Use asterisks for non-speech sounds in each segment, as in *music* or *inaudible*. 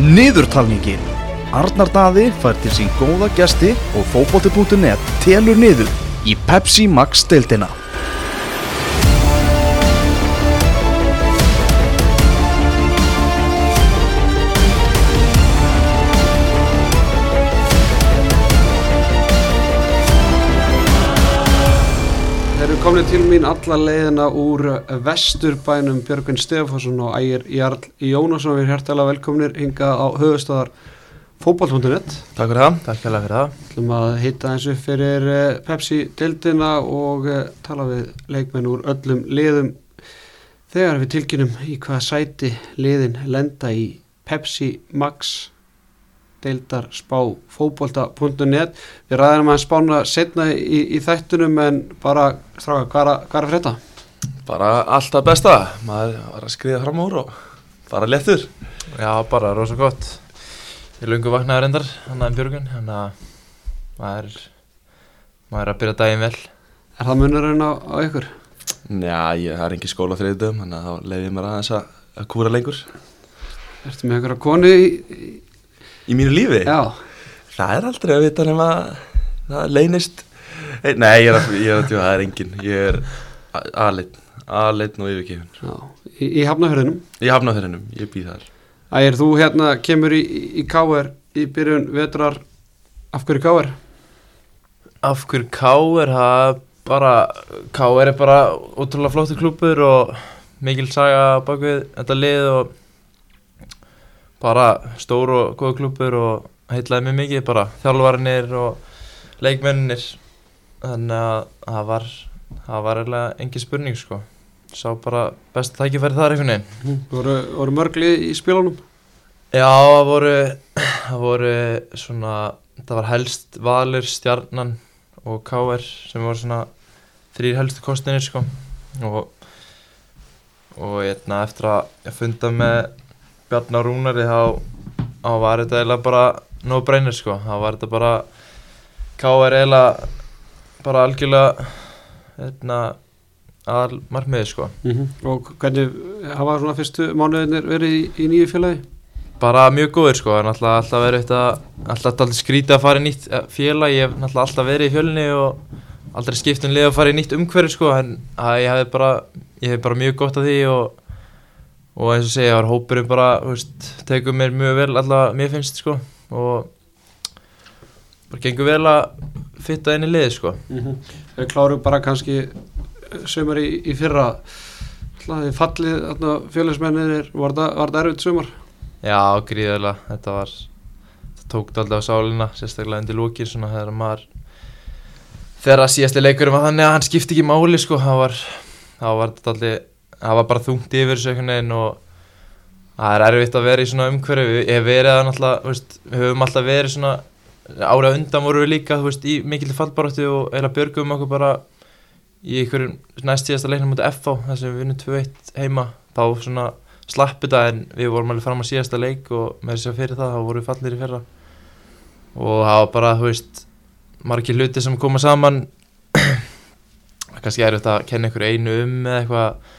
Niðurtalningin Arnar Daði fær til sín góða gesti og fótbolti.net telur niður í Pepsi Max deildina. Komin til mín alla leiðina úr vesturbænum Björgvin Stefansson og Ægir Jarl Jónasson. Við hærtalega velkominir hinga á höfustöðar fótball.net Takk fyrir það, takk fyrir það. Þú ætlum að hitta eins upp fyrir eh, Pepsi-dildina og eh, tala við leikmenn úr öllum liðum. Þegar við tilkynum í hvaða sæti liðin lenda í Pepsi Max deildar spá fótbolta.net Við ræðum að spána setna í, í þættunum en bara stráka, hvað er að- er frétta? Bara alltaf besta, maður var að skriða fram úr og bara léttur. Já, bara rosa gott. Ég er lungu vaknaður endar, hann aðeins Björgun Þannig að maður, maður er að byrja daginn vel. Er það munurinn á, á ykkur? Já, ég það er ekki skóla þriðdum, þannig að þá leiði ég mér aðeins að, að kúra lengur. Ertu með ykkur að konu í, í Í mínu lífi? Já, Það er aldrei að vita nema það leynist. Nei, ég er að, ég er að tjóða, það er engin Ég er aðleitt, aðleitt og yfirkefin já, í, í hafnafjörðinum Ég hafna þeirinum, ég býð þar. Ægir, þú hérna kemur í, í KR í byrjun vetrar. Af hverju KR? Af hverju K er það bara K er bara ótrúlega flóttu klúpur og mikil saga bak við þetta lið og bara stór og góð klúpur og heitlaði mig mikið bara þjálfarnir og leikmennir þannig að það var það var eiginlega engin spurning sko. Sá bara best tækifæri þar einhvern veginn. Voru, voru mörgli í spilunum? Já, það voru, það voru svona, það var helst Valur, Stjarnan og KR sem voru svona þrýr helstu kostinir sko. Og, og eitna, eftir að ég funda með Bjarnar Rúnari þá, þá var þetta eiginlega bara no brainer sko, þá var þetta bara KR eiginlega bara algjörlega eitna, aðal markmiði sko. Mm Og hvernig hafa svona fyrstu mánuðinir verið í, í nýju félagi? bara mjög góður sko, það er náttúrulega alltaf verið þetta, alltaf skrítið að fara í nýtt eh, félag, ég hef náttúrulega alltaf verið í fjölni og aldrei skipt um að fara í nýtt umhverfi sko, en að ég hef bara, ég hef bara mjög gott af því og, og eins og segja, var hópurinn bara, veist, tegur mér mjög vel alltaf, mér finnst sko, og bara gengur vel að fitta inn í liði sko. Mm Við klárum bara kannski sumar í, í fyrra. Þið fallið félagsmennir var það erfitt sumar? Já, gríðarlega, þetta var það tók þetta alltaf á sálina, sérstaklega undir lókin svona þegar maður þegar að síðasti leikurum var þannig að hann skipti ekki máli sko, það var var þetta alltaf það var bara þungt yfir þessu einhvern veginn og það er erfitt að vera í svona umhverfi. Ég hef verið að náttúrulega, veist, við höfum alltaf verið svona árið á undan vorum við líka, þú veist, í mikill fallbaróttu og eða björgum okkur bara í einhverjum næst síðasta leiknum mútið FH, þar sem við vinnum 2-1 heima, þá svona slapp þetta en við vorum alveg fram á síðasta leik og með þess að fyrir það, þá vorum við fallir í fyrra. Og það var bara, þú veist margir hluti sem koma saman. *clears throat* Kannski er þetta að kenna ykkur einu um eða eitthvað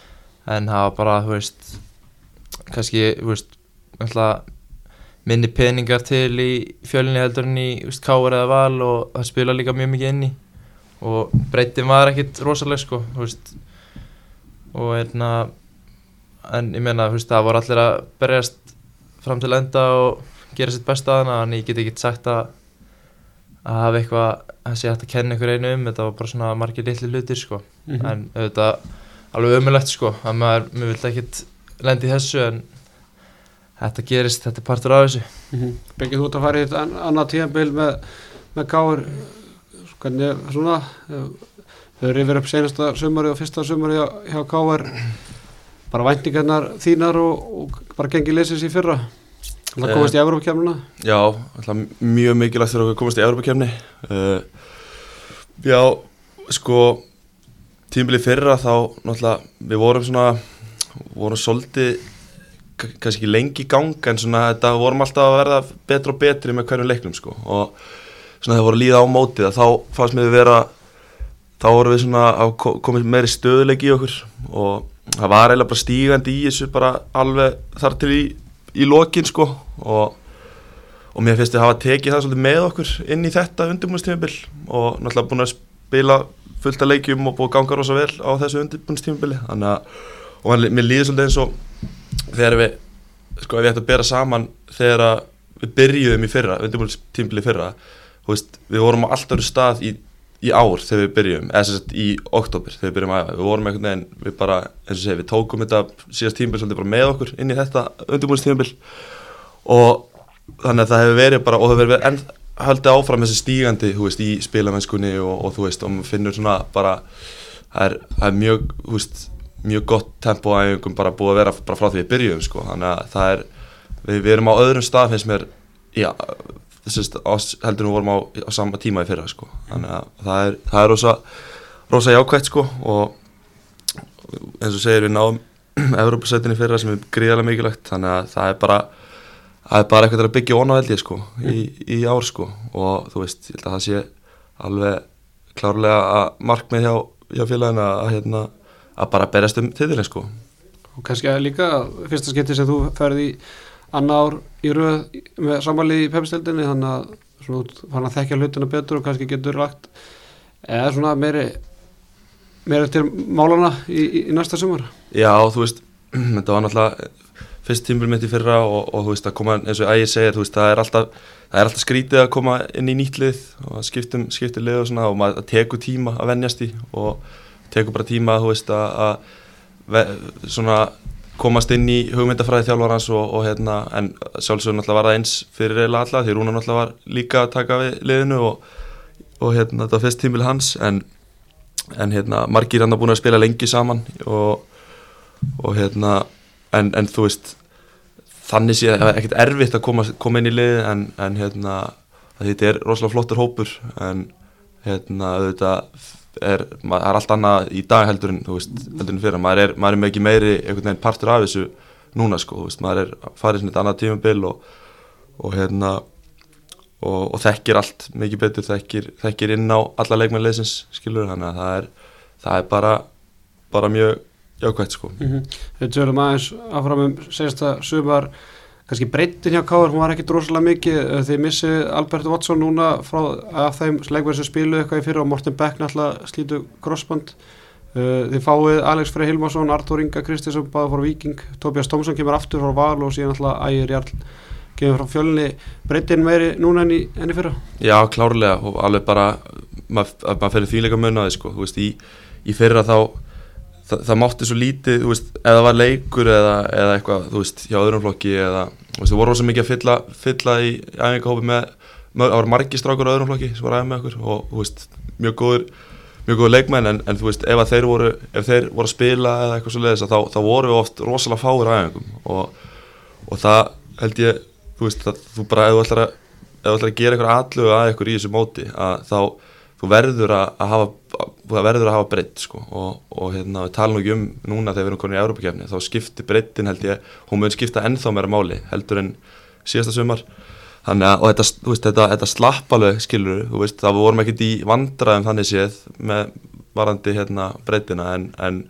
en það var bara, þú veist kannski, þú veist minni peningar til í fjölinni heldur en í káar eða val og það spila líka mjög mikið inn í. Og breytin var ekkit rosaleg sko, þú veist. Og hérna en ég meina, þú veist, það voru allir að berjast fram til enda og gera sitt besta að hana, en ég get ekki sagt að að hafa eitthvað að sé hægt að kenna ykkur einu um, þetta var bara svona margir litli hlutir sko, Mhm. en auðvitað alveg ömulegt sko, að maður, maður vill ekkit lendi í þessu en þetta gerist, þetta er partur af þessu. Mm Bengið þú út að fara í þetta an annað tíðanbíl með, með KR hvernig svona þau eru yfir upp senasta sumari og fyrsta sumari hjá, hjá KR bara væntingarnar þínar og, og bara gengið leysins í fyrra? Það Eh. komast í Evrópakefnuna Já, alltaf mjög mikilvægt þegar við komast í Európa-kefni uh, Já, sko tímbilið fyrra þá náttúrulega við vorum svona vorum svolítið kannski lengi í gang en svona þetta vorum alltaf að verða betra og betri með hverjum leiknum sko. Og svona þegar voru að líða á mótið að þá fannst mér við vera þá vorum við svona að ko- komið meiri stöðuleik í okkur. Og það var eiginlega bara stígandi í þessu bara alveg þar til í í lokin sko. Og, og mér finnst við hafa tekið það svolítið með okkur inn í þetta undirbúinistímabil og náttúrulega búin að spila fullt af leikjum og búin að ganga rosa vel á þessu að og man, mér líður svolítið eins og þegar við sko ef ég ætti að bera saman þegar við byrjuðum í fyrra undirbúinistímabili fyrra veist, við vorum á alltaf stað í í ár þegar við byrjum, eða sagt í oktober þegar við byrjum að æfa, við vorum einhvern veginn við bara, eins og segja, við tókum þetta síðast tímabil svolítið bara með okkur inn í þetta undirbúinist tímabil og þannig að það hefur verið bara, og það hefur verið enn haldið áfram þessi stígandi, veist, í spilamennskunni og, og þú veist, og maður finnur svona bara, það er, það er mjög veist, mjög gott tempo að einhverjum bara búið að vera frá því við byrjum sko, þannig að það er, við, við erum á öðrum stað finnst mér, já þessist heldur við vorum á, á sama tíma í fyrra sko. þannig að það er, það er rosa, rosa jákvægt sko og eins og segir við náum *clears throat* Evrópasætinni fyrra sem er gríðarlega mikilvægt þannig að það er bara það er bara eitthvað að byggja ón á held ég sko í, í ár sko. Og þú veist, ég held að það sé alveg klárlega að markmið hjá, hjá félagina að, hérna, að bara berjast um titilin sko. Og kannski að líka fyrsta skipti sem þú ferði í annað ár í rauð með samanlið í pepstildinni þannig að svona fann að þekkja hlutuna betur og kannski getur lagt eða svona meiri meira til málana í, í, í næsta sumar. Já, þú veist, *clears throat* þetta var náttúrulega fyrst tímul mitt í fyrra og, og þú veist að koma eins og að segja, þú veist, það er alltaf það er alltaf skrítið að koma inn í nýtt lið og skiptum, skiptum lið og svona og maður tekur tíma að vennjast í og tekur bara tíma, veist, að, að svona komast inn í hugmyndafræði þjálfarans og, og hérna, en sjálfsögur náttúrulega var það eins fyrir reyla alla því Rúna náttúrulega var líka að taka við liðinu og, og hérna, þetta fyrst tímul hans en en hérna, margir hann hafa búin að spila lengi saman og, og hérna en, en þú veist þannig sé það ekkert erfitt að koma, koma inn í liði en, en hérna þetta er rosalega flottur hópur en hérna auðvitað er, maður, er allt annað í dag heldur en veist, heldur en fyrir, maður er, maður er mikið meiri einhvern veginn partur af þessu núna sko, veist, maður er farið svona eitt annað tímabil og, og hérna og, og þekkir allt mikið betur, þekkir, þekkir inn á alla leikmannleysins, skilur, þannig að það er, það er bara, bara mjög jákvæmt sko. Mm -hmm. Við tölum aðeins áfram um segista sumar, kannski breytin hjá Káður, hún var ekki drosalega mikið, þið missið Albert Watson núna frá af þeim leikmenn sem spilu eitthvað í fyrir og Morten Beck náttúrulega slítu crossband, þið fáið Alex Frey Hilmarsson, Artur Inga Kristinsson, báða fór Viking, Tobias Tomsson kemur aftur frá Val og síðan náttúrulega Ægir Jarl kemur frá fjölunni breytin meiri núna enn í, enn í fyrra? Já, klárlega og alveg bara maður mað fyrir þvíleika munnaði sko, þú veist, í, í fyrra þá það, það mátti svo lítið, þú veist, eða var leikur eða, eða eitthvað, þú veist, hjá öðrum flokki eða, þú veist, það voru rosa mikið að fylla, fylla í æfingahópi með, það voru margi strákur á öðrum flokki sem voru aðeins með okkur og, þú veist, mjög góður mjög góður leikmenn en, en þú veist, ef þeir voru ef þeir voru að spila eða eitthvað svo leiðis þá, þá voru við oft rosalega fáir aðeingum og, og það held ég þú veist, það, þú bara, ef þú ætlar að ef þú ætlar að gera eitthvað alluga að eitthvað í þessu móti að þá, þú verður að, að hafa, það verður að hafa breytt sko. Og, og hérna, við talum ekki um núna þegar við erum komin í Európa-kefni, þá skiptir breyttin held ég, hún mun skipta ennþá meira máli heldur en síðasta sumar. Þannig að, og þetta, veist, þetta, þetta slapp alveg, skilur, þú veist, það vorum ekkert í vandraðum þannig séð með varandi hérna breyttina en, en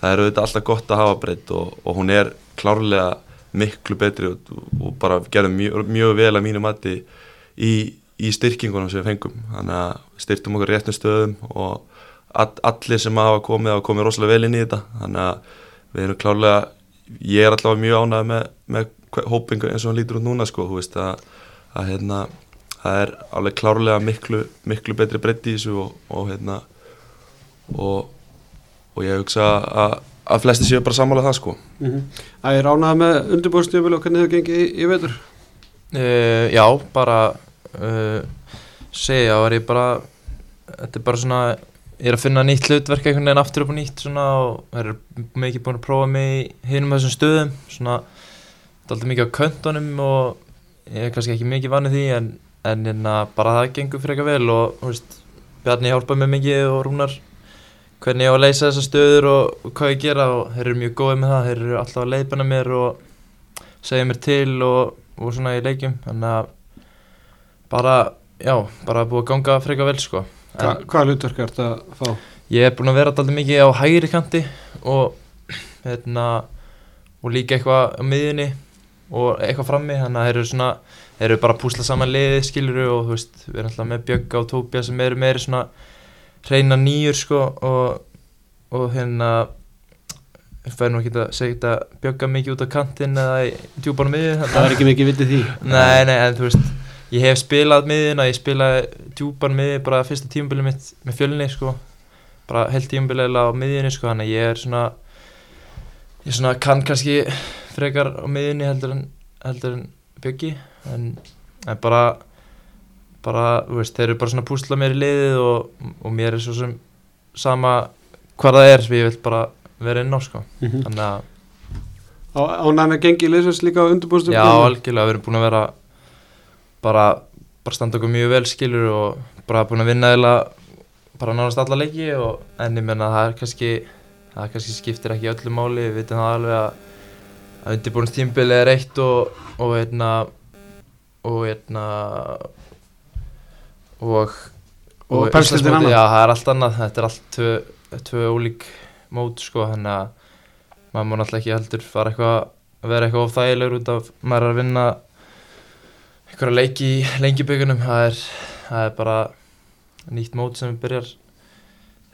það er auðvitað alltaf gott að hafa breytt og, og hún er klárlega miklu betri og, og bara gerðum mjög, mjög vel að mínu mati í, í styrkingunum sem við fengum. Þannig að styrtum okkur réttum stöðum og allir sem hafa komið hafa komið rosalega vel inn í þetta þannig að við erum klárlega ég er allavega mjög ánægð með, með hópingu eins og hann lítur út núna sko, þú veist að, að hérna það er alveg klárlega miklu, miklu betri breytti í þessu og, og hérna og, og ég hugsa að, að flesti séu bara sammála það sko mm -hmm. Það er ánægð með undirbúrstjöfil og hvernig þau gengið í, í vetur? Uh, já, bara uh, segja og er ég bara þetta er bara svona ég er að finna nýtt hlutverk einhvern veginn aftur upp og nýtt svona og er mikið búin að prófa mig í hinum þessum stöðum. Svona þetta er alltaf mikið á köntunum og ég er kannski ekki mikið vannið því en, en, en bara það gengur fyrir eitthvað vel og veist, Bjarni hjálpaði mig mikið og rúnar hvernig ég á að leysa þessar stöður og, og hvað ég gera og þeir eru mjög góðið með það þeir eru alltaf að leiðbana mér og segja mér til og, og svona í leikjum. Þannig að bara, já, bara búið að ganga freka vel sko Hva, Hvaða hlutverk er þetta að fá? Ég er búin að vera alltaf mikið á hægri kanti og hérna og líka eitthvað á miðjunni og eitthvað frammi þannig að þeir eru svona þeir eru bara að púsla saman liðið skilur og þú veist, við erum alltaf með Bjögga og Tóbja sem eru meiri svona reyna nýjur sko og, og hérna ég fær nú ekki að segja þetta Bjögga mikið út á kantinn eða í djúbánum miðið það er ekki mikið vitið því Nei, nei, en þú veist ég hef spilað miðina, ég spilaði djúpan miði bara fyrsta tímabili mitt með fjölni sko, bara heilt tímabili á miðinni sko, þannig að ég er svona ég svona kann kannski frekar á miðinni heldur en heldur en byggi en, en bara bara, þú veist, þeir eru bara svona að púsla mér í liðið og, og mér er svo sem sama hvað það er sem ég vil bara vera inn á sko, Mhm. þannig að ánægð með gengi leysast líka á undirbúrstum Já, algjörlega, við erum búin að vera bara, bara standa okkur mjög vel skilur og bara búin að vinna eða bara nánast alla leiki og en ég menna það er kannski það kannski skiptir ekki öllu máli við vitum það alveg að að undirbúinst tímbili er eitt og og hérna og hérna og Og pepsildin Íslandsmótið, annað. Já, það er allt annað, þetta er allt tvö, tvö ólík mót sko, þannig að maður má náttúrulega ekki heldur fara eitthvað að vera eitthvað of þægilegur út af maður er að vinna einhverja leiki í lengibökunum það er, það er bara nýtt mót sem byrjar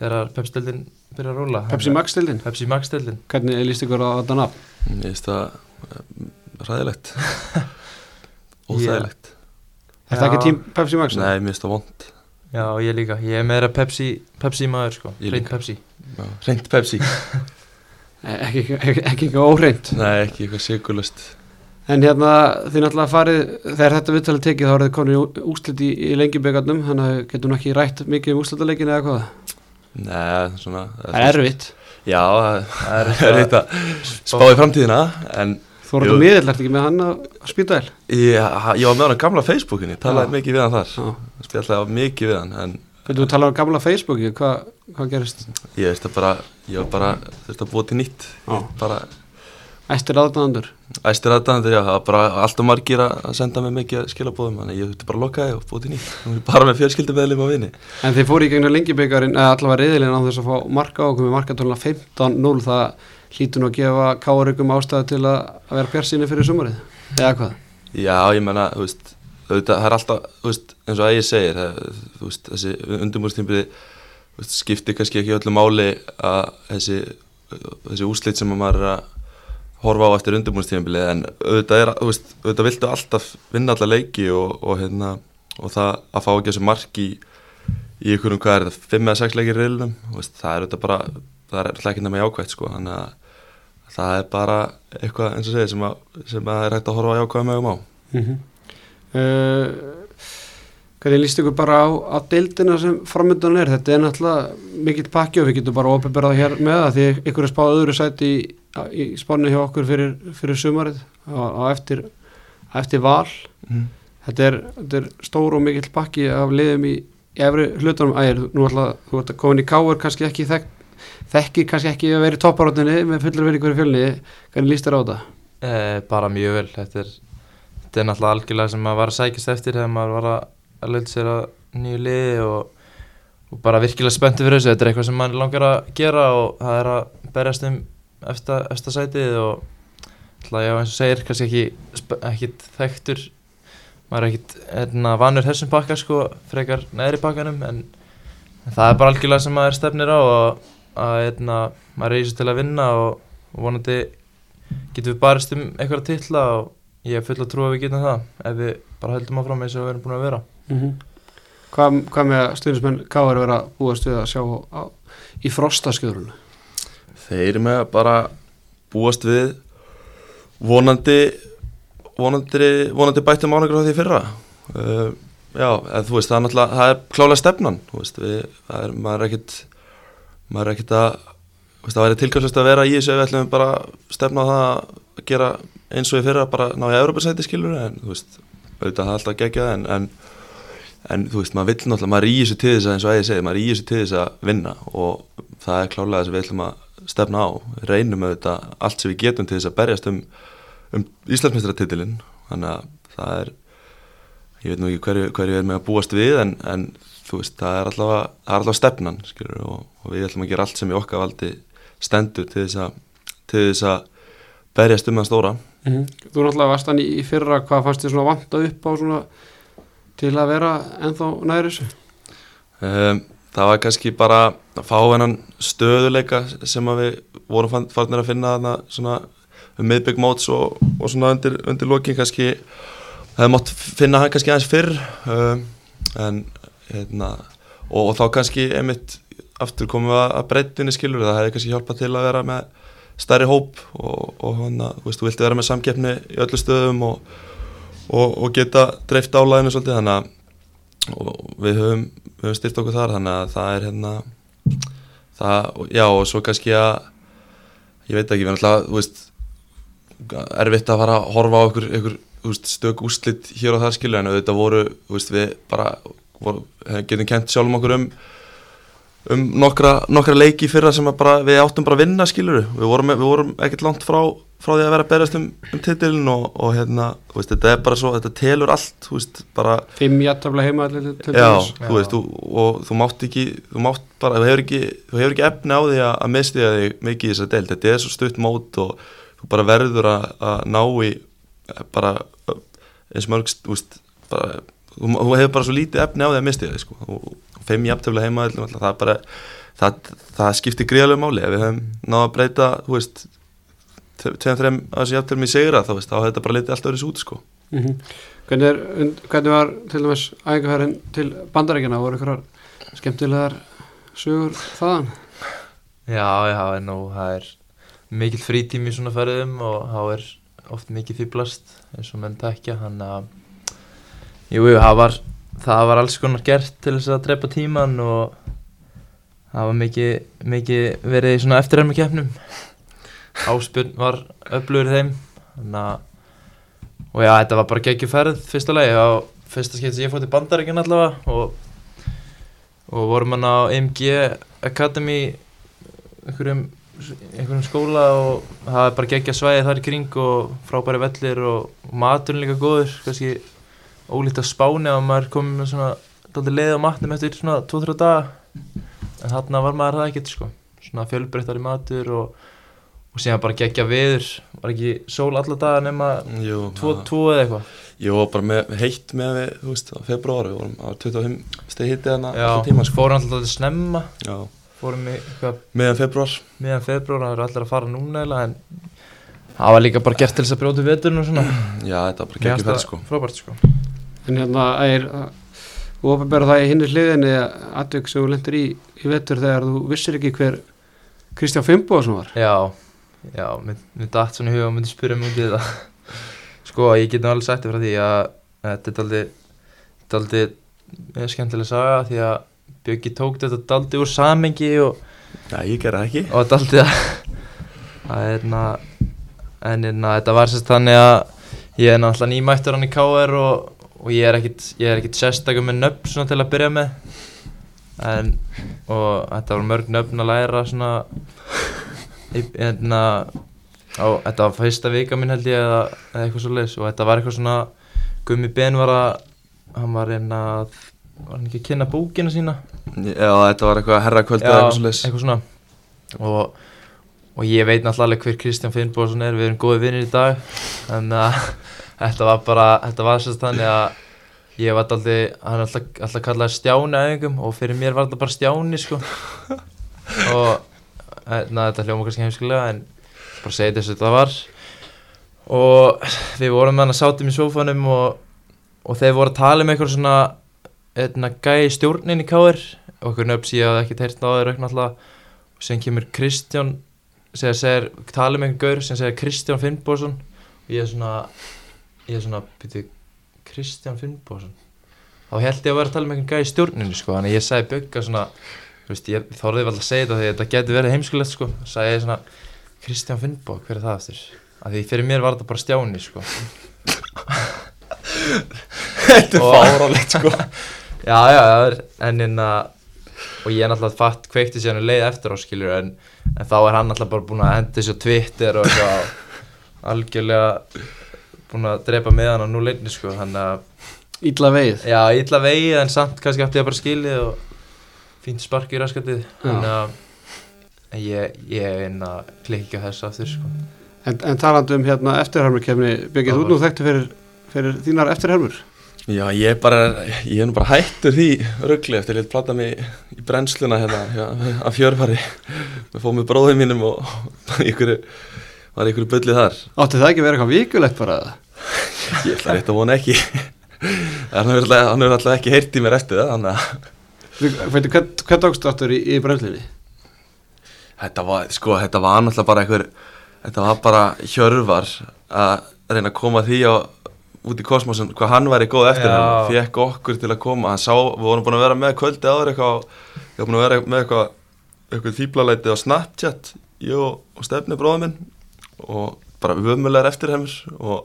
þegar Pepsi-dildin byrjar að rúla Pepsi Max stildin Pepsi Max-dildin hvernig líst ykkur á þetta nafn? Ég veist það eh, ræðilegt *laughs* Óþægilegt. Er það ekki tím Pepsi Max? Nei, mér finnst það vond Já, ég líka, ég er meira Pepsi, Pepsi maður sko, líka. Pepsi. Reynd Pepsi. *laughs* Eh, ekki, eitthvað óhreint? Nei, ekki eitthvað sigurlust en hérna þið náttúrulega farið þegar þetta viðtalið tekið þá er þið komin úslit í, í lengjubikarnum þannig að getur nú ekki rætt mikið um úslitaleikin eða hvað Nei, svona það er erfitt Já, *laughs* það er er eitt að spá í framtíðina En þú voru Jú. þetta miðill, ertu ekki með hann að spýta þér? ég, var með hann á gamla Facebookinni Talaði Já. mikið við hann þar Já. Spjallaði mikið við hann En Þú talar um gamla Facebooki, hvað hva gerist? ég veist að bara Ég var bara, þú veist að búa til nýtt Já. Bara Æstir aðdæðandur æstir aðdæðandur, já, það bara alltaf margir að senda mig mikið skilabóðum Þannig ég þurfti bara að loka þig og búa til nýtt. Bara með fjölskyldumeðlum á vinni En þið fóru í gegnum lengjubikarinn eða allavega reyðilinn á þess að fá marka ákum með markatóluna 15-0 það hlýtur nú að gefa káarugum ástæðu til að, vera björnsýni fyrir sumarið eða hvað? Já, ég menna, þú veist, það er alltaf, þú veist, eins og að ég segir, það, veist, þessi undirbúrstímpili skiptir kannski ekki öllu máli að þessi, þessi úslit sem að maður er að horfa á eftir undirbúrstímpili, en auðvitað er, veist, auðvitað viltu alltaf vinna alla leiki og, og hérna, og það að fá ekki þessu mark í, í ykkurum, hvað er þetta, 5 eða 6 leikir reilum, þú veist, það er auðvitað bara, það er alltaf ekki nema jákvægt, sko, þannig að það er bara eitthvað, eins og segir, sem sem að er hægt að horfa jákvæða megum á. Mm -hmm. Hvernig líst ykkur bara á, á deildina sem framöndan er? Þetta er náttúrulega mikill pakki og við getum bara ofinberðað hér með það því ykkur er spáð öðru sæti í, í spánu hjá okkur fyrir, fyrir sumarið á, á eftir, eftir val. Mm. Þetta er, þetta er stór og mikill pakki af liðum í, í efri hlutunum. Ægir, nú ætla þú ert að koma inn í káur kannski ekki þekk, þekki kannski ekki að vera í topparóttinni með fullur verið hverju fjölni. Hvernig líst þér á þetta? Eh, bara mjög vel þetta er, þetta er náttúrulega algjörlega sem maður var að sækjast eftir þegar maður var að, leita sér að nýju liði og, og bara virkilega spenntu fyrir þessu þetta er eitthvað sem maður langar að gera og það er að berjast um eftir, sætið og ætla, já, eins og segir kannski ekki ekkit þekktur maður er ekkit hérna, vanur þessum pakka sko, frekar neðri pakkanum en, en það er bara algjörlega sem maður stefnir á og að hérna, maður er þessu til að vinna og, og vonandi getum við barist um einhverja titla og ég er full að trúa að við getum það ef við bara höldum áfram eins og við erum búin að vera Mm hvað, hvað með stuðnismenn káur vera búast við að sjá á, í frostaskjörunu? Þeir með að bara búast við vonandi vonandi, vonandi bættum ánagur á því fyrra. Uh, Já, eða, þú veist, það er náttúrulega það er klálega stefnan veist, við, það er, maður er ekkit maður er ekkit að veist, það væri tilkvæmst að vera í þessu ef við ætlum bara stefna á það að gera eins og í fyrra bara ná í Európa-sæti skilur en þú veist, auðvitað það er alltaf geggjað en, en en þú veist, maður vill náttúrulega, maður er í þessu þess að eins og ég segi, maður er í þessu þess að vinna og það er klálega þess að við ætlum að stefna á, reynum auðvitað allt sem við getum til þess að berjast um, um Íslandsmeistaratitilinn þannig að það er ég veit nú ekki hverju, hverju er með að búast við en, en þú veist, það er allavega það er allavega stefnan, skilur og, og við ætlum að gera allt sem í okkar valdi stendur til þess að til þess að berjast um það stóra Mhm. Þú náttúrulega varst hann í, fyrra, hvað fannst þið svona vanta upp á svona til að vera ennþá næri þessu? um, það var kannski bara að fá hennan stöðuleika sem við vorum farnir að finna þarna um miðbygg móts og, og svona undir, undir lokin kannski hefði mátt finna hann kannski aðeins fyrr um, en hérna og, og þá kannski einmitt aftur komum við að, breytinni skilur það hefði kannski hjálpað til að vera með stærri hóp og, og hana, þú veist, þú vilti vera með samkeppni í öllu stöðum og, geta dreift álæðinu svolítið þannig að við höfum, við höfum styrt okkur þar þannig að það er hérna það, já og svo kannski að ég veit ekki, við erum alltaf þú veist, erfitt að fara að horfa á ykkur, ykkur veist, stök úrslit hér og þar skilja en auðvitað voru, þú veist, við bara voru, getum kent sjálfum okkur um um nokkra, nokkra leiki fyrra sem að bara, við áttum bara að vinna skilur við vorum, við vorum ekkert langt frá, frá því að vera að berast um, um titilin og, og hérna, veist, þetta er bara svo þetta telur allt, þú veist, bara Fimm jættaflega heima til Já, dæmis. þú veist, þú, og þú mátt ekki þú mátt bara, þú hefur ekki, þú hefur ekki efni á því að, að mistiða þig mikið í þessa deild þetta er svo stutt mót og þú bara verður að, að ná í eh, bara eins mörgst, þú veist bara, þú, þú hefur bara svo lítið efni á því að mistiða þig sko, og, og fimm jafntöfla heima það er bara, það, það skiptir gríðarlega máli, ef við hefum náða að breyta, þú veist tveim, þreim að þessi jafntöflum í segra, þá veist, þá hefur þetta bara litið allt öðru út, sko Mhm. hvernig, er, hvernig var til dæmis æfingarferðin til bandarækjana voru ykkur skemmtilegar sögur þaðan? Já, já, en nú, það er mikill frítími í svona ferðum og það er oft mikið fýblast eins og menn tekja, þannig að jú, jú, það var, það var alls konar gert til þess að drepa tíman og það var mikið, mikið verið í svona eftirhermi keppnum *laughs* Áspjörn var öflugur þeim þannig að og já, þetta var bara geggjuferð fyrsta lagi. Á fyrsta skeitt sem ég fótt í bandaríkinn allavega og, og vorum hann á MG Academy einhverjum, einhverjum skóla og það er bara geggja svæði þar í kring og frábæri vellir og, og maturinn líka góður kannski ólíkt að spáni að maður komið með svona leið á matnum eftir svona 2-3 daga. En þarna var maður það ekkert sko. Svona fjölbreyttari matur og, og síðan bara geggja viður var ekki sól alla daga nema Jú, 2-2 eða eitthvað? Var bara með, heitt með við, þú veist, á februar, við vorum á 25 steg hitti þarna alltaf tíma, sko. fórum alltaf til snemma. Já, fórum í eitthvað meðan februar. miðan februar það eru allir að fara núna eiginlega en það var líka bara gert til þess að brjóta veturinn og svona. Já, þetta var bara ferð, það sko. frábært sko En hérna er þú ofinbæra það í hinni hliðinni aðveg sem þú lendur í, í vetur þegar þú vissir ekki hver Kristján Fimboðsson var já, já, mér, mér datt svona í huga og myndi spyrja mig út í þetta *laughs* sko, ég get nú alveg sagt frá því að þetta er daldi daldi eh, skemmtileg saga því að Bjöggi tók þetta daldi úr samengi og, Já, ég gerði það ekki. og daldi að það er na en na, þetta var sérst þannig að ég er náttúrulega nýmættur hann í KR og, og ég er er ekkit sérstakum með nöfn svona til að byrja með. En og þetta var mörg nöfn að læra svona í- hérna á, þetta var fyrsta vika mín held ég eða, eða eitthvað svo leis og þetta var eitthvað svona Gummi Ben var að hann var reyna að var hann ekki að kynna bókina sína? Já, þetta var eitthvað herrakvöld eða eitthvað svo leys. eitthvað svona. Og, og ég veit náttúrulega hver Kristján Finnbóðsson er. Við erum góði vinnir í dag. En uh, þetta var bara þetta var sérst þannig að ég var alltaf, hann er alltaf, alltaf kallaði Stjáni æfingum og fyrir mér var þetta bara Stjáni sko. *laughs* Og na, þetta hljóma kannski heimskilega en bara segið þess að þetta var. Og við vorum með hann að sátum í sófanum og, og þeir voru að tala um eitthvað svona eitna, gæi stjórnin í káir og eitthvað nöfn hafði ekki teirt náður eitthvað alltaf og sem kemur Kristján segir, segir, tala um einhvern gaur sem segir Kristján Finnbósson og ég er svona ég er svona, byrju Kristján Finnbósson þá held ég að vera að tala um einhvern gæi í stjórninu sko þannig að ég sagði bygga svona veist, ég þorðið vel að segja þetta því þetta getur verið heimskulegt sko. Sagði ég svona, Kristján Finnbó, hver er það aftur? Af því fyrir mér var þetta bara stjáni sko. Þetta er fáralegt, sko. *laughs* já, já, en en að og ég er náttúrulega fatt kveikti síðan um leið eftir á skilur en, en þá er hann náttúrulega bara búin að þessu á Twitter og algjörlega búin að drepa með hann á nú leikni sko þannig að Ítla veið já, illa vegið en samt kannski átti ég bara skilið og fínt spark í raskatið. Þannig að en ég, ég er inn að klikka þessu aftur sko. En, en talandi um hérna eftirhermurkefni, Birgir, þú nú þekktu fyrir, fyrir þínar eftirhermur. Já, ég er bara, ég er nú bara hættur því ruggli eftir að ég plata mig í brennsluna hérna að fjörfari. Við fóðum með bróðum mínum og ykkur, *laughs* var ykkur bullið þar. Átti það ekki að vera eitthvað vikulegt bara? það? Ég ætla rétt að vona ekki hann hefur alltaf, alltaf ekki heyrt í mér eftir það þannig að hvern, hvern dagstu áttur í, í brennslinni? þetta var, sko, þetta var náttúrulega bara einhver þetta var bara hjörvar að reyna að koma því á út í kosmosun, hvað hann væri góð eftir Já. hann fekk okkur til að koma, hann sá við vorum búin að vera með kvöldi áður eitthvað var búin að vera með eitthvað eitthvað þýblalæti á Snapchat ég og, og stefni bróðum minn og bara ömulegar eftirheimur og,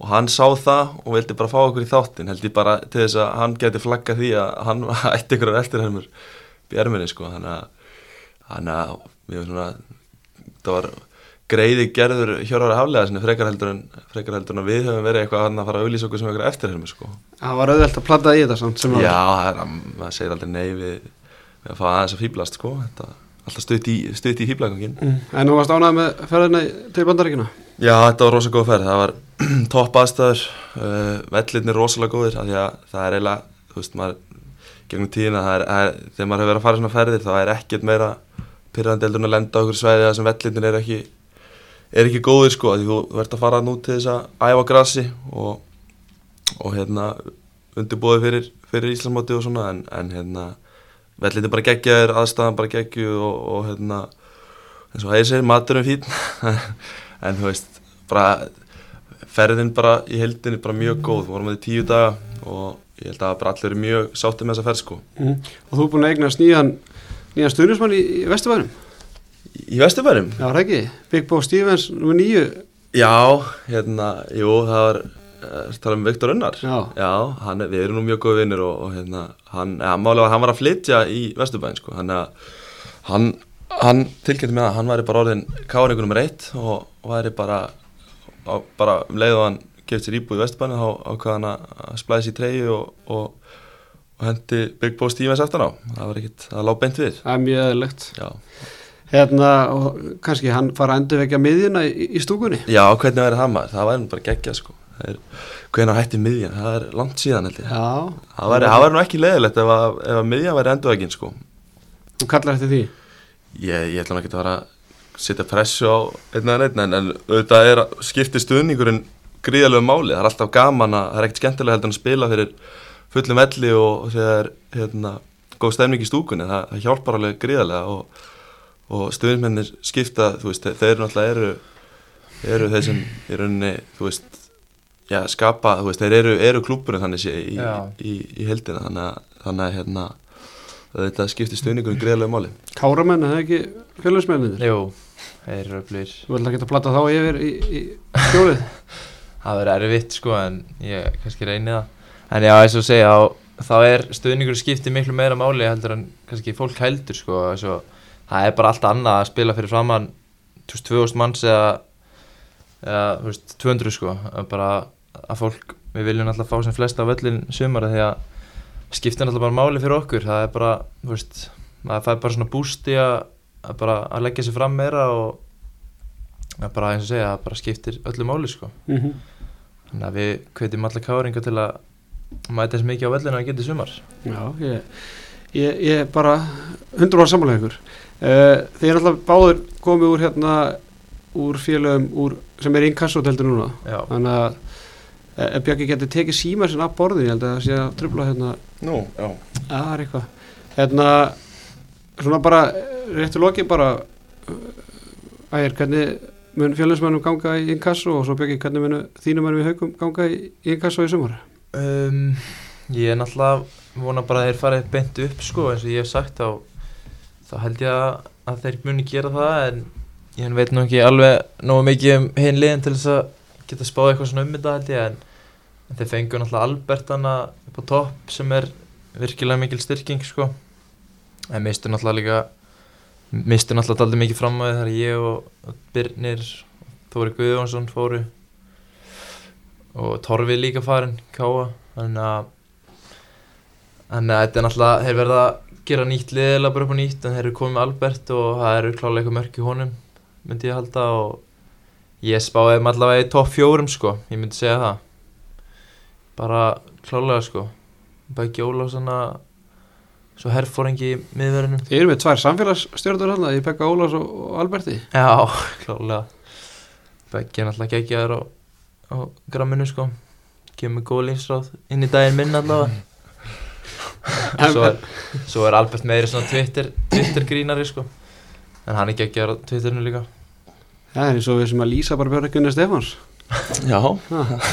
og hann sá það og vildi bara fá okkur í þáttin held ég bara til þess að hann geti flagga því að hann *laughs* ætti ykkur eftirheimur í erminni sko. Þannig að, það var greiði gerður hjörvara haflega frekar heldur en, frekar heldur en við höfum verið eitthvað að fara að auðlýsa okkur sem eitthvað eftirheimur sko. Það var auðvelt að plata í þetta samt sem að Já, það er að maður segir aldrei nei við, við að fá aðeins að fýblast sko. Þetta alltaf stutt í, í hýblagangin Mm. En þú varst ánægð með ferðina til bandaríkina? Já, þetta var rosa góð ferð, það var *clears throat* topp aðstæður, uh, vellirnir rosalega góðir af því að það er eiginlega, þú veist, maður gegnum tíðina, er, er, þegar maður hefur verið að fara svona ferðir þá er ekkert meira pyrrandi heldur en að lenda á okkur svæði þar sem vellirnir er ekki, er ekki góðir sko, því þú verður að fara nú til þess að æfa grassi og, og hérna undirbúið fyrir, fyrir Íslandsmóti og svona en, en hérna vellirnir bara geggjaðir, aðstæðan bara geggju og, og hérna eins og hægir segir, maturum fín *laughs* en þú veist, bara ferðin bara í heldinni bara mjög góð, við vorum með í tíu daga og ég held að bara allir eru mjög sáttið með þessa ferð sko. Mm. Og þú er búin að eignast nýjan, nýjan stuðnismann í, Vesturbænum? Í Vesturbærum? Já, það ekki? Big Bo Stevens, nummer nýju? Já, hérna, jú, það var uh, tala um Viktor Unnar Já. hann, er- við erum nú mjög góð vinnir og, og hérna, hann, ja, málega var að hann var að flytja í Vesturbæn sko, hann, hann, hann tilkynnti með að hann væri bara orðin káringur nummer eitt og, og væri bara á, bara um leið og hann gefið sér íbúð í Vesturbæn þá ákvað hann að splæsa í treyju og, og, og hendi Big Bo Stevens eftir á það var ekkit, það lág beint við Það er mjög eðlilegt. já, Hérna, og kannski hann fara að endurvekja miðjuna í, í stúkunni? já hvernig verið það maður, það væri bara geggja sko. Er, hvernig hætti miðjan, það er langt síðan held ég Já. Það væri, nú ekki leiðilegt ef að, ef að miðjan væri endurveginn sko. Þú kallar eftir því? Ég, ég ætla ekki að að setja pressu á einn eða einn en, en auðvitað er að skipti stuðningurinn gríðalegu máli, það er alltaf gaman að það er ekkert skemmtilega heldur en að spila fyrir fullum velli og, þegar hérna, góð stemning í stúkunni, það, það hjálpar alveg gríðalega og, og stuðnismennir skipta, þú veist, þeir, náttúrulega eru, eru þeir sem í rauninni, þú veist já, skapa, þú veist, þeir eru, eru klúburinn þannig sé í, í, í, í heldina þannig að, þannig að hérna, þetta skiptir stuðningurinn gríðalegu máli. Káramenn, er það ekki fjölusmenninir? Jú, þeir eru öflugir Þú vilt ekki að plata þá yfir í, í skjólið? *laughs* Það verður erfitt sko en ég kannski reyni það. En já, eins og segja, þá, þá er stuðningur skiptið miklu meira máli heldur en kannski fólk heldur sko og, Það er bara allt annað að spila fyrir framann 2000 manns eða, eða þú veist, 200 sko að bara að fólk, við viljum alltaf fá sem flesta á völlin sumara því að skiptir alltaf bara máli fyrir okkur. Það er bara, þú veist, maður fær bara svona bústi að, að bara að leggja sér fram meira og að bara eins og segja, það bara skiptir öllu máli sko Mm -hmm. Þannig að við hvetjum alla káringa til að mæta þess mikið á vellinu að geta sumar. Já, ég, ég, ég bara hundur var samanlega ykkur. Uh, er alltaf báður komið úr hérna úr félögum úr, sem er inkassoteldi núna. Já. Þannig að ef Bjarki getur tekið síma sinna af borðinu, ég held að það sé að trubla hérna, Nú, já að það er eitthvað. Hérna, svona bara réttu loki bara uh, ægir, hvernig mun félögsmennum ganga í inkasso og svo Bjarki, hvernig mun þínum mennum í haugum ganga í, inkasso í sumar? Um, ég er náttúrulega vona bara að þeir farið beint upp sko eins og ég hef sagt þá, þá held ég að, þeir muni gera það en ég veit nú ekki alveg nógu mikið um hinn liðin til þess að geta spáð eitthvað svona um þetta held ég en, en þeir fengu náttúrulega Albertana upp á topp sem er virkilega mikil styrking sko en mistu náttúrulega líka mistu náttúrulega aldrei mikið fram á því þegar ég og og Birnir Þóri Guðjónsson fóru. Og Torfi líka farin Káa þannig að þannig að þetta er náttúrulega þeir verða að gera nýtt liðilega bara upp á nýtt en þeir eru komið með Albert og það eru klálega eitthvað mörk í honum myndi ég halda og ég spáði þeim allavega í topp fjórum sko, ég myndi segja það. Bara klálega sko. Beggi Ólafssona svo herfóringi í miðverðinum. Þið eru með tvær samfélagsstjórnur hérna í Pekka Ólafs og, og Alberti. Já, klálega Beggi er náttúrulega geggjaður á, á gramminu sko. Kemur góð línsráð inn í daginn minn allavega. *laughs* Svo er, svo er Albert meiri svona Twitter, Twitter grínari sko. En hann er geggjaður á Twitterinu líka. Það er eins og við sem að lýsa bara Björgunni Stefáns. Já,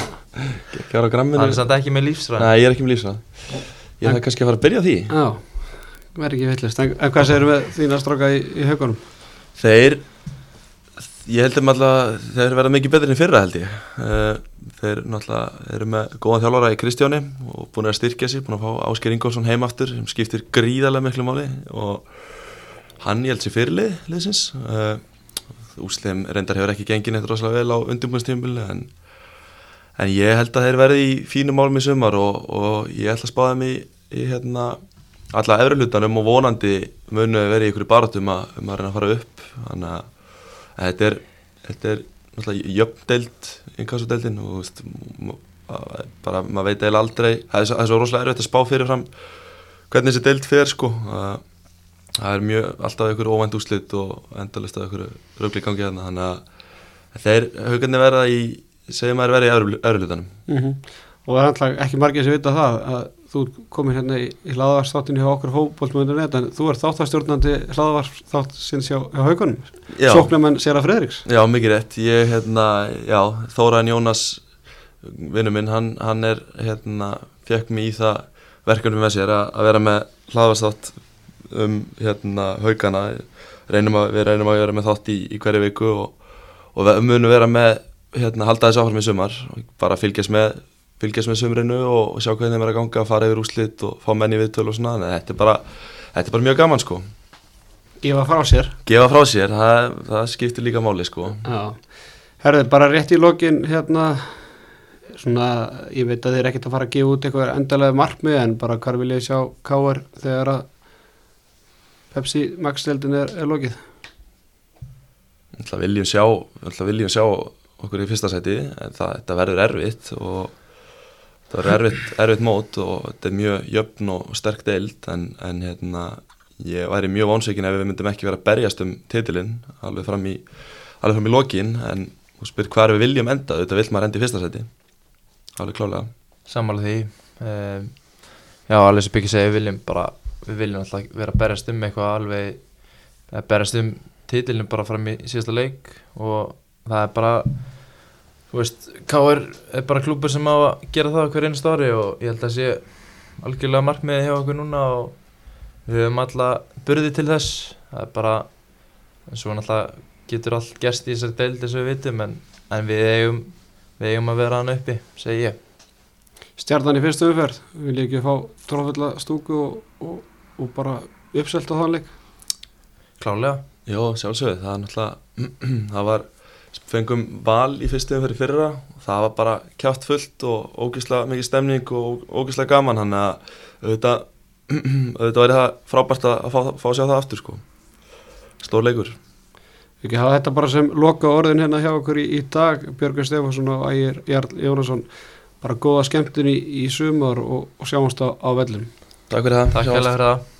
*laughs* ekki ára gramminu. Hann er samt ekki með lífsræð Nei, ég er ekki með lífsræð Ég þarf kannski að fara að byrja á því. Já, verð ekki veitlist En, en hvað segir við þína stráka í, í haugunum? Þeir Ég held þeim alltaf Þeir verða mikið betri en fyrra held ég. Eh, Þeir náttúrulega eru með góðan þjálfara í Kristjáni og búin að styrkja sig, búin að fá Ásker Ingolfsson heim aftur sem skiptir gríðarlega miklu máli. Og hann ég held sér fyrirlið liðsins. Uh, Úsleim reyndar hefur ekki gengið neitt rosalega vel á undirbúinstímbil en, en ég held að þeir verði í fínum málum í sumar og, og ég ætla að spáða þeim í, í hérna alla efri hlutanum og vonandi munu verið í ykkur barátum að, um að reyna að fara upp. Þannig að þetta er, þetta er náttúrulega jöfndeild innkassudeildin og veist, bara maður veit eiginlega aldrei. Það er, það er svo rosalega erfitt að spá fyrir fram hvernig þessi deild fer sko. Að, það er mjög alltaf ykkur óvænt úslit og endalist að ykkur rögli gangi hérna. Þannig að þeir haugarnir verða í segjum að þeir verða í efri hlutanum. Mm Og það er alltaf ekki margir sem vita það að þú komir hérna í, í hlaðavarsþáttinu hjá okkur fótbollmöndunett en þú ert þáttastjórnandi hlaðavarsþátt sinns hjá, hjá haugunum. Sóknarmenn Sera Fredriks Já, mikið rétt. Ég, hérna, já, Þóraðin Jónas, vinnu minn, hann, hann er, hérna, fekk mig í það verkefni með sér að, að vera með hlaðvarsþátt um, hérna, haugana. Reynum að, við reynum að vera með þátt í, í hverju viku og, og við munum vera með, hérna, halda þessu áfram í sumar. Bara fylgjast með, fylgjast með sumrinu og, sjá hvernig þeim er að ganga, fara yfir úslit og fá menn í viðtölu og svona. Að Þetta er bara, þetta er bara mjög gaman, sko. Gefa frá sér Gefa frá sér, það, það skiptir líka máli, sko. Já Herðið, bara rétt í lokin hérna svona, ég veit að þið er ekkert að fara að gefa út eitthvað endalega markmið en bara hvað vil ég sjá K.R. þegar að Pepsi Max-deldin er, er lokið Ætla viljum sjá, ætla viljum sjá okkur í fyrsta sæti en það, þetta verður erfitt og það verður erfitt, erfitt mót og þetta er mjög jöfn og sterk deild en, en hérna, ég væri mjög vonsveikin ef við myndum ekki vera að berjast um titilinn alveg fram í, alveg fram í lokin en þú spyr hvað við viljum enda þetta vill maður enda í fyrsta sæti. Alveg klálega sammála því. Um, já, alveg sem Byggi segi við viljum bara, við viljum alltaf vera að berjast um eitthvað alveg að berjast um titilin bara fram í síðasta leik og það er bara þú veist, K.R. er bara klúpur sem á að gera það hver einu stóri og ég held að sé algjörlega markmiði hjá okkur núna og við höfum alla burði til þess. Það er bara en svo náttúrulega getur allt gerst í þessari deild eins og við vitum en, en við eigum við eigum að vera hann uppi, segi ég. Stjarnan í fyrstu umferð, vil ég ekki fá tróðfulla stúku og, og, og bara uppselt á þann leik. Klálega Jó, sjálfsögðu, það er náttúrulega *clears throat* það var, fengum val í fyrstu umferð í fyrra. Og það var bara kjátt fullt og ógislega mikið stemning og ógislega gaman. Hann að auðvitað, *clears throat* auðvitað væri það frábært að fá, fá að sjá það aftur sko. Stór leikur. Ekki hafa þetta bara sem loka orðin hérna hjá okkur í, í dag Björgur Stefánsson og Ægir Jarl Jónasson. Bara góða skemmtun í, í sumar og, og sjáumst á, á vellum Takk fyrir það. Takk fyrir það